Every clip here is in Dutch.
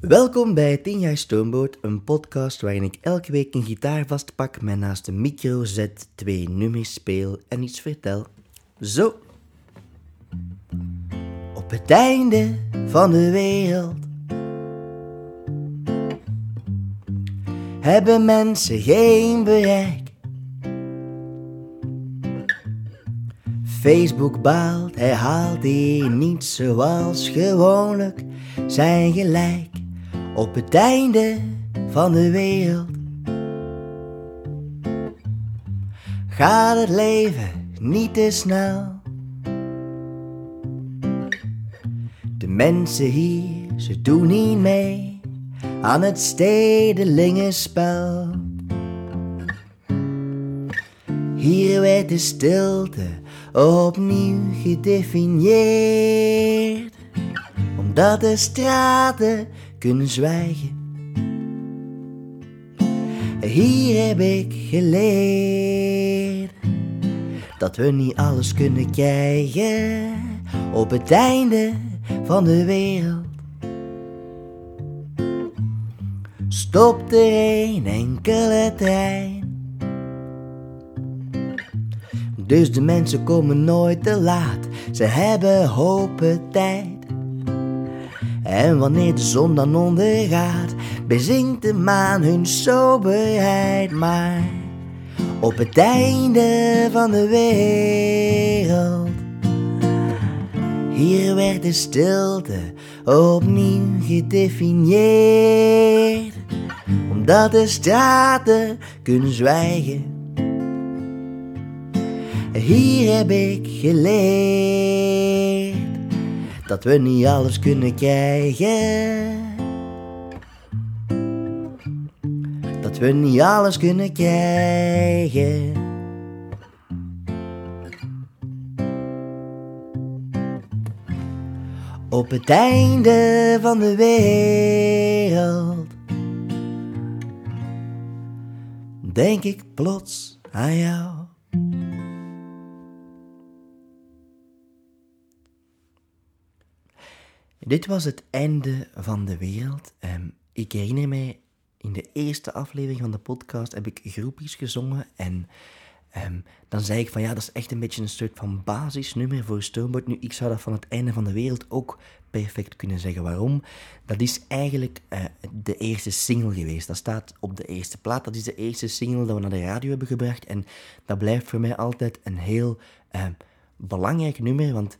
Welkom bij 10 jaar Stoomboot, een podcast waarin ik elke week een gitaar vastpak, mij naast de micro zet, twee nummers speel en iets vertel. Zo. Op het einde van de wereld hebben mensen geen bereik. Facebook baalt, hij haalt hier niet zoals gewoonlijk zijn gelijk op het einde van de wereld. Gaat het leven niet te snel? De mensen hier, ze doen niet mee aan het stedelingenspel. Hier werd de stilte opnieuw gedefinieerd, omdat de straten kunnen zwijgen. Hier heb ik geleerd dat we niet alles kunnen krijgen op het einde van de wereld. Stopt er een enkele trein. Dus de mensen komen nooit te laat, ze hebben hopen tijd. En wanneer de zon dan ondergaat, bezinkt de maan hun soberheid. Maar op het einde van de wereld, hier werd de stilte opnieuw gedefinieerd. Omdat de straten kunnen zwijgen. Hier heb ik geleerd dat we niet alles kunnen krijgen. Dat we niet alles kunnen krijgen. Op het einde van de wereld denk ik plots aan jou. Dit was het einde van de wereld. Um, ik herinner mij, in de eerste aflevering van de podcast heb ik groepjes gezongen. En um, dan zei ik van ja, dat is echt een beetje een soort van basisnummer voor Stoomboot. Nu, ik zou dat van het einde van de wereld ook perfect kunnen zeggen. Waarom? Dat is eigenlijk uh, de eerste single geweest. Dat staat op de eerste plaat. Dat is de eerste single dat we naar de radio hebben gebracht. En dat blijft voor mij altijd een heel uh, belangrijk nummer, want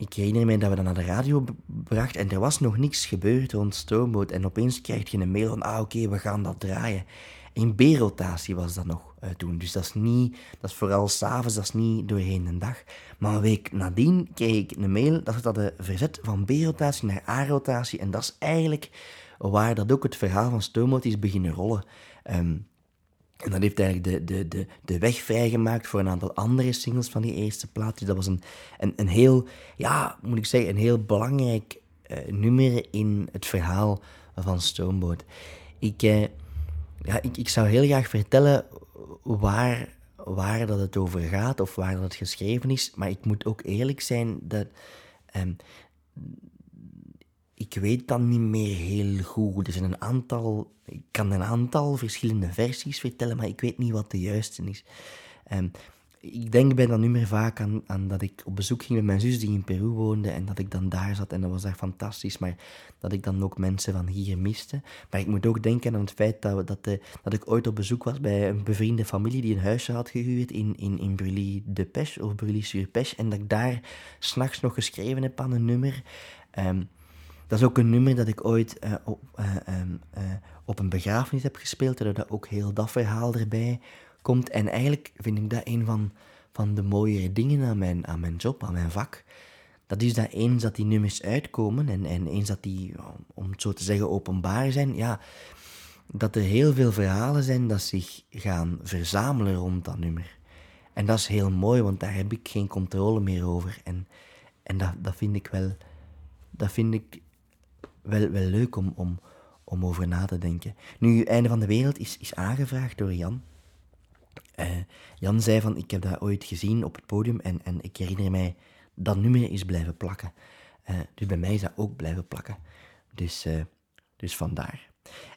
ik herinner me dat we dat naar de radio brachten en er was nog niks gebeurd rond Stoomboot. En opeens krijg je een mail van, ah oké, we gaan dat draaien. In B-rotatie was dat nog uh, toen. Dus dat is niet, dat is vooral s'avonds, dat is niet doorheen de dag. Maar een week nadien kreeg ik een mail dat ze dat de verzet van B-rotatie naar A-rotatie. En dat is eigenlijk waar dat ook het verhaal van Stoomboot is beginnen rollen. Um, en dat heeft eigenlijk de, de, de, de weg vrijgemaakt voor een aantal andere singles van die eerste plaat. Dus dat was een, een, een heel, ja, moet ik zeggen, een heel belangrijk uh, nummer in het verhaal van Stoneboat. Ik, uh, ja, ik, ik zou heel graag vertellen waar, waar dat het over gaat of waar dat het geschreven is. Maar ik moet ook eerlijk zijn dat... Um, ik weet dan niet meer heel goed. Er zijn een aantal, ik kan een aantal verschillende versies vertellen, maar ik weet niet wat de juiste is. Um, ik denk bij dat nummer vaak aan, aan, dat ik op bezoek ging met mijn zus die in Peru woonde en dat ik dan daar zat en dat was daar fantastisch, maar dat ik dan ook mensen van hier miste. Maar ik moet ook denken aan het feit dat, dat, de, dat ik ooit op bezoek was bij een bevriende familie die een huisje had gehuurd in, in, in Brully de Peche of Brully sur Peche en dat ik daar s'nachts nog geschreven heb aan een nummer. Um, dat is ook een nummer dat ik ooit uh, op, uh, uh, op een begrafenis heb gespeeld, dat ook heel dat verhaal erbij komt. En eigenlijk vind ik dat een van, van de mooiere dingen aan mijn, aan mijn job, aan mijn vak. Dat is dat eens dat die nummers uitkomen en, en eens dat die, om het zo te zeggen, openbaar zijn, ja, dat er heel veel verhalen zijn dat zich gaan verzamelen rond dat nummer. En dat is heel mooi, want daar heb ik geen controle meer over. En, en dat, dat vind ik wel, dat vind ik wel, wel leuk om, om, om over na te denken. Nu, Einde van de Wereld is, is aangevraagd door Jan. Uh, Jan zei van, ik heb dat ooit gezien op het podium en, en ik herinner mij, dat nummer is blijven plakken. Uh, dus bij mij is dat ook blijven plakken. Dus uh, Dus vandaar.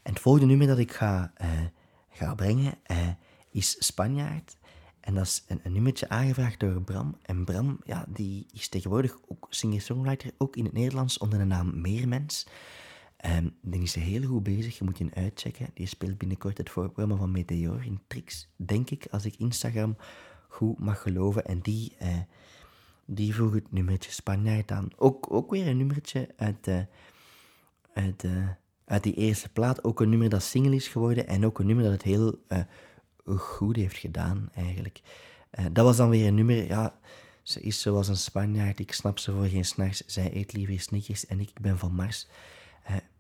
En het volgende nummer dat ik ga, eh, ga brengen is Spanjaard. En dat is een, een nummertje aangevraagd door Bram. En Bram, ja, die is tegenwoordig ook singer-songwriter, ook in het Nederlands, onder de naam Meermens. Um, die is heel goed bezig, je moet je uitchecken. Die speelt binnenkort het voorprogramma van Meteor in Trix, denk ik, als ik Instagram goed mag geloven. En die, uh, die vroeg het nummertje Spanjaard aan. Ook, ook weer een nummertje uit, uit, uh, uit die eerste plaat. Ook een nummer dat single is geworden en ook een nummer dat het heel goed heeft gedaan, eigenlijk. dat was dan weer een nummer, ja... Ze is zoals een Spanjaard, ik snap ze voor geen s'nachts. Zij eet liever snickers en ik ben van Mars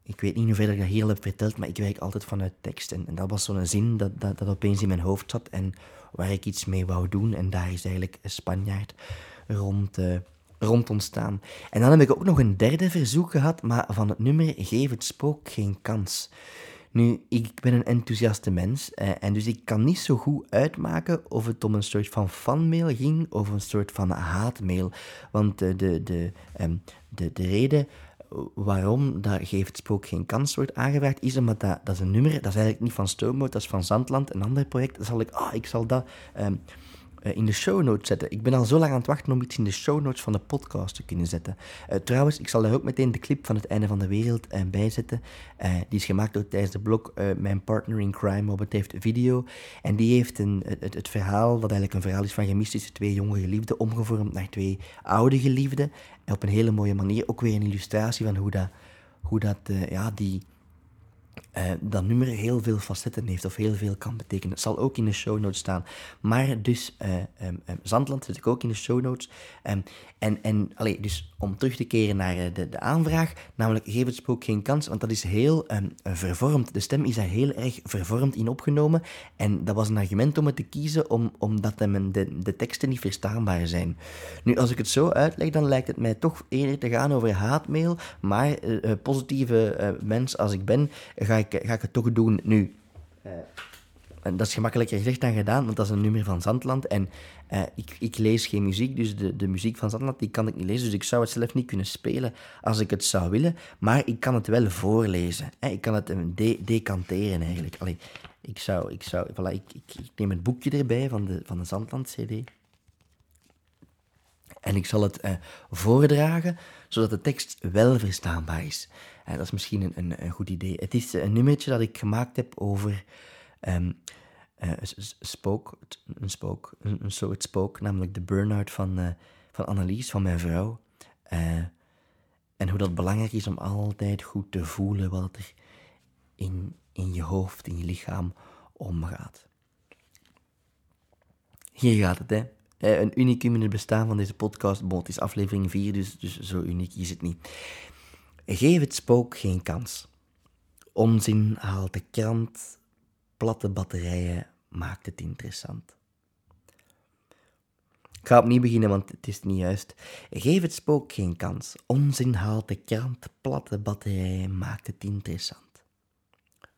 ik weet niet hoeveel ik dat hier heb verteld, maar ik werk altijd vanuit tekst. En, en dat was zo'n zin dat, dat, dat opeens in mijn hoofd zat en waar ik iets mee wou doen. En daar is eigenlijk een Spanjaard rond, uh, rond ontstaan. En dan heb ik ook nog een derde verzoek gehad, maar van het nummer Geef het spook geen kans. Nu, ik ben een enthousiaste mens eh, en dus ik kan niet zo goed uitmaken of het om een soort van fanmail ging of een soort van haatmail. Want uh, de, de, um, de, de reden waarom dat Geef het Spook geen kans wordt aangevraagd, is omdat dat, dat is een nummer, dat is eigenlijk niet van Stoomboot, dat is van Zandland, een ander project. Dan zal ik, ah, ik zal dat uh, in de show notes zetten. Ik ben al zo lang aan het wachten om iets in de show notes van de podcast te kunnen zetten. Uh, trouwens, ik zal daar ook meteen de clip van het einde van de wereld uh, bij zetten. die is gemaakt door tijdens de blog mijn partner in crime het heeft video. En die heeft een, het, het, verhaal, wat eigenlijk een verhaal is van gemist twee jonge geliefden, omgevormd naar twee oude geliefden. En op een hele mooie manier ook weer een illustratie van hoe dat, hoe dat ja, die uh, dat nummer heel veel facetten heeft of heel veel kan betekenen. Het zal ook in de show notes staan. Maar dus, uh, um, um, Zandland zit ik ook in de show notes. Um, en en allee, dus om terug te keren naar uh, de, de aanvraag, namelijk geef het spook geen kans, want dat is heel vervormd. De stem is daar heel erg vervormd in opgenomen. En dat was een argument om het te kiezen, om, omdat de, de, de teksten niet verstaanbaar zijn. Nu, als ik het zo uitleg, dan lijkt het mij toch eerder te gaan over haatmail. Maar positieve mens als ik ben, ga ik, ga ik het toch doen nu. Uh, en dat is gemakkelijker gezegd dan gedaan, want dat is een nummer van Zandland. En uh, ik, ik, lees geen muziek, dus de, de muziek van Zandland die kan ik niet lezen. Dus ik zou het zelf niet kunnen spelen als ik het zou willen. Maar ik kan het wel voorlezen. Hè. Ik kan het de decanteren eigenlijk. Allee, ik, zou, ik, zou, voilà, ik, ik, ik, neem het boekje erbij van de, van de Zandland-CD. En ik zal het uh, voordragen, zodat de tekst wel verstaanbaar is. Uh, dat is misschien een, een, een, goed idee. Het is een nummertje dat ik gemaakt heb over um, uh, spook, een spook, een, soort spook, namelijk de burn-out van, van Annelies, van mijn vrouw. en hoe dat belangrijk is om altijd goed te voelen wat er in, in je hoofd, in je lichaam omgaat. Hier gaat het, hè. Eh, een unicum in het bestaan van deze podcast. Bon, het is aflevering 4, dus, dus zo uniek is het niet. Geef het spook geen kans. Onzin haalt de krant, platte batterijen maakt het interessant. Ik ga opnieuw beginnen, want het is niet juist. Geef het spook geen kans. Onzin haalt de krant, platte batterijen maakt het interessant.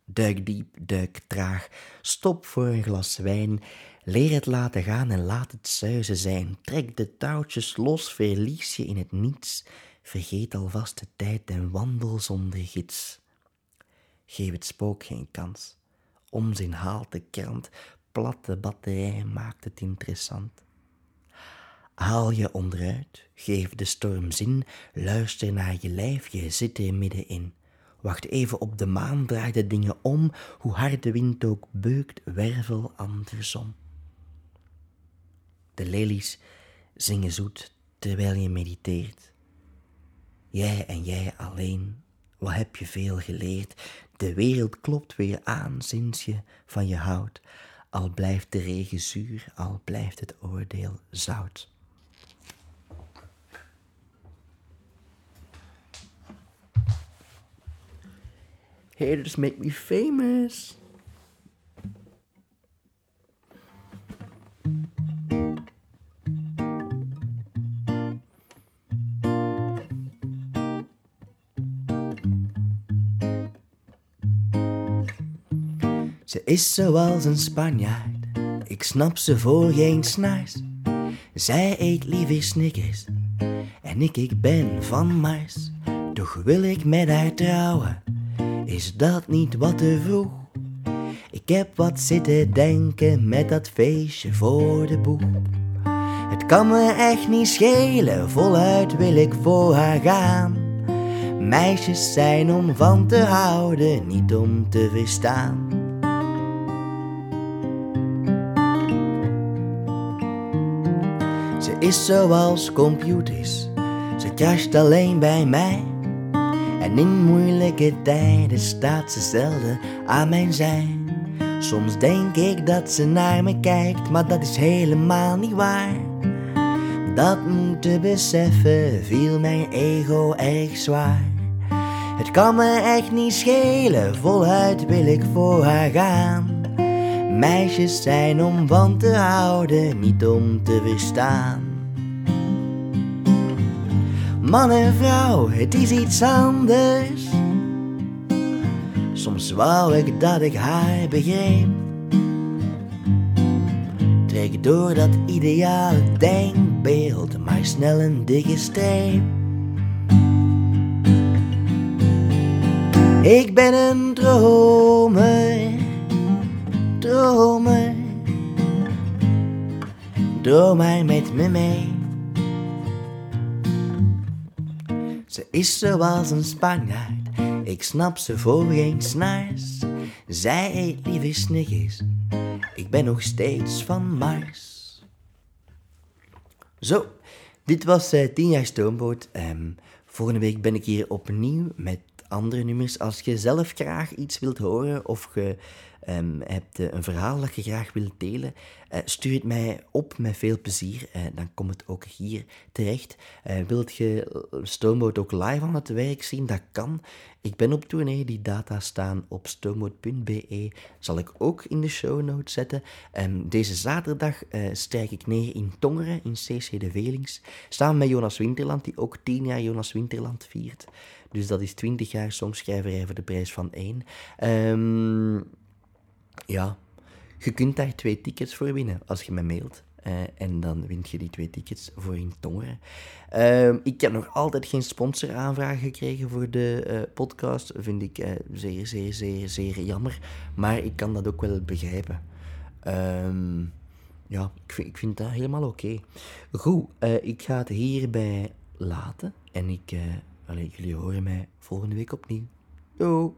Duik diep, duik traag, stop voor een glas wijn Leer het laten gaan en laat het zuizen zijn. Trek de touwtjes los, verlies je in het niets. Vergeet alvast de tijd en wandel zonder gids. Geef het spook geen kans. Onzin haalt de krant, platte batterij maakt het interessant. Haal je onderuit, geef de storm zin, luister naar je lijf, je zit er middenin. Wacht even op de maan, draai de dingen om, hoe hard de wind ook beukt, wervel andersom. De lelies zingen zoet terwijl je mediteert. Jij en jij alleen, wat heb je veel geleerd? De wereld klopt weer aan sinds je van je houdt. Al blijft de regen zuur, al blijft het oordeel zout. Haters make me famous. Ze is zoals een Spanjaard, ik snap ze voor geen snaars. Zij eet liever snickers en ik, ik ben van Mars. Toch wil ik met haar trouwen, Is dat niet wat te vroeg? Ik heb wat zitten denken met dat feestje voor de boeg. Het kan me echt niet schelen, voluit wil ik voor haar gaan. Meisjes zijn om van te houden, niet om te verstaan. Ze is zoals computers, ze crasht alleen bij mij. En in moeilijke tijden staat ze zelden aan mijn zij. Soms denk ik dat ze naar me kijkt, maar dat is helemaal niet waar. Dat moeten beseffen viel mijn ego erg zwaar. Het kan me echt niet schelen, voluit wil ik voor haar gaan. Meisjes zijn om van te houden, niet om te verstaan. Man en vrouw, het is iets anders. Soms wou ik dat ik haar begreep. Trek door dat ideale denkbeeld, maar snel een dikke streep. Ik ben een dromer, dromer. Droom maar met me mee. Ze is zoals een Spanjaard, ik snap ze voor geen snaars. Zij eet lieve snickers, ik ben nog steeds van Mars. Zo, dit was uh, 10 jaar Stoomboot. Ehm, volgende week ben ik hier opnieuw met andere nummers. Als je zelf graag iets wilt horen of je um, hebt uh, een verhaal dat je graag wilt delen, uh, stuur het mij op met veel plezier. Uh, dan komt het ook hier terecht. wilt je Stoomboot ook live aan het werk zien? Dat kan. Ik ben op tournee. Die data staan op stoomboot.be. Zal ik ook in de show notes zetten. Um, deze zaterdag strijk ik neer in Tongeren, in CC de Velings. Samen met Jonas Winterland, die ook 10 jaar Jonas Winterland viert. Dus dat is 20 jaar songschrijverij voor de prijs van één. Um, ja, je kunt daar twee tickets voor winnen als je me mailt. Uh, en dan wint je die twee tickets voor in Tongeren. Uh, ik heb nog altijd geen sponsoraanvraag gekregen voor de uh, podcast. Vind ik uh, zeer, zeer, zeer, zeer jammer. Maar ik kan dat ook wel begrijpen. Um, ja, ik vind, dat helemaal oké. Goed, ik ga het hierbij laten. En ik, allee, jullie horen mij volgende week opnieuw. Doei!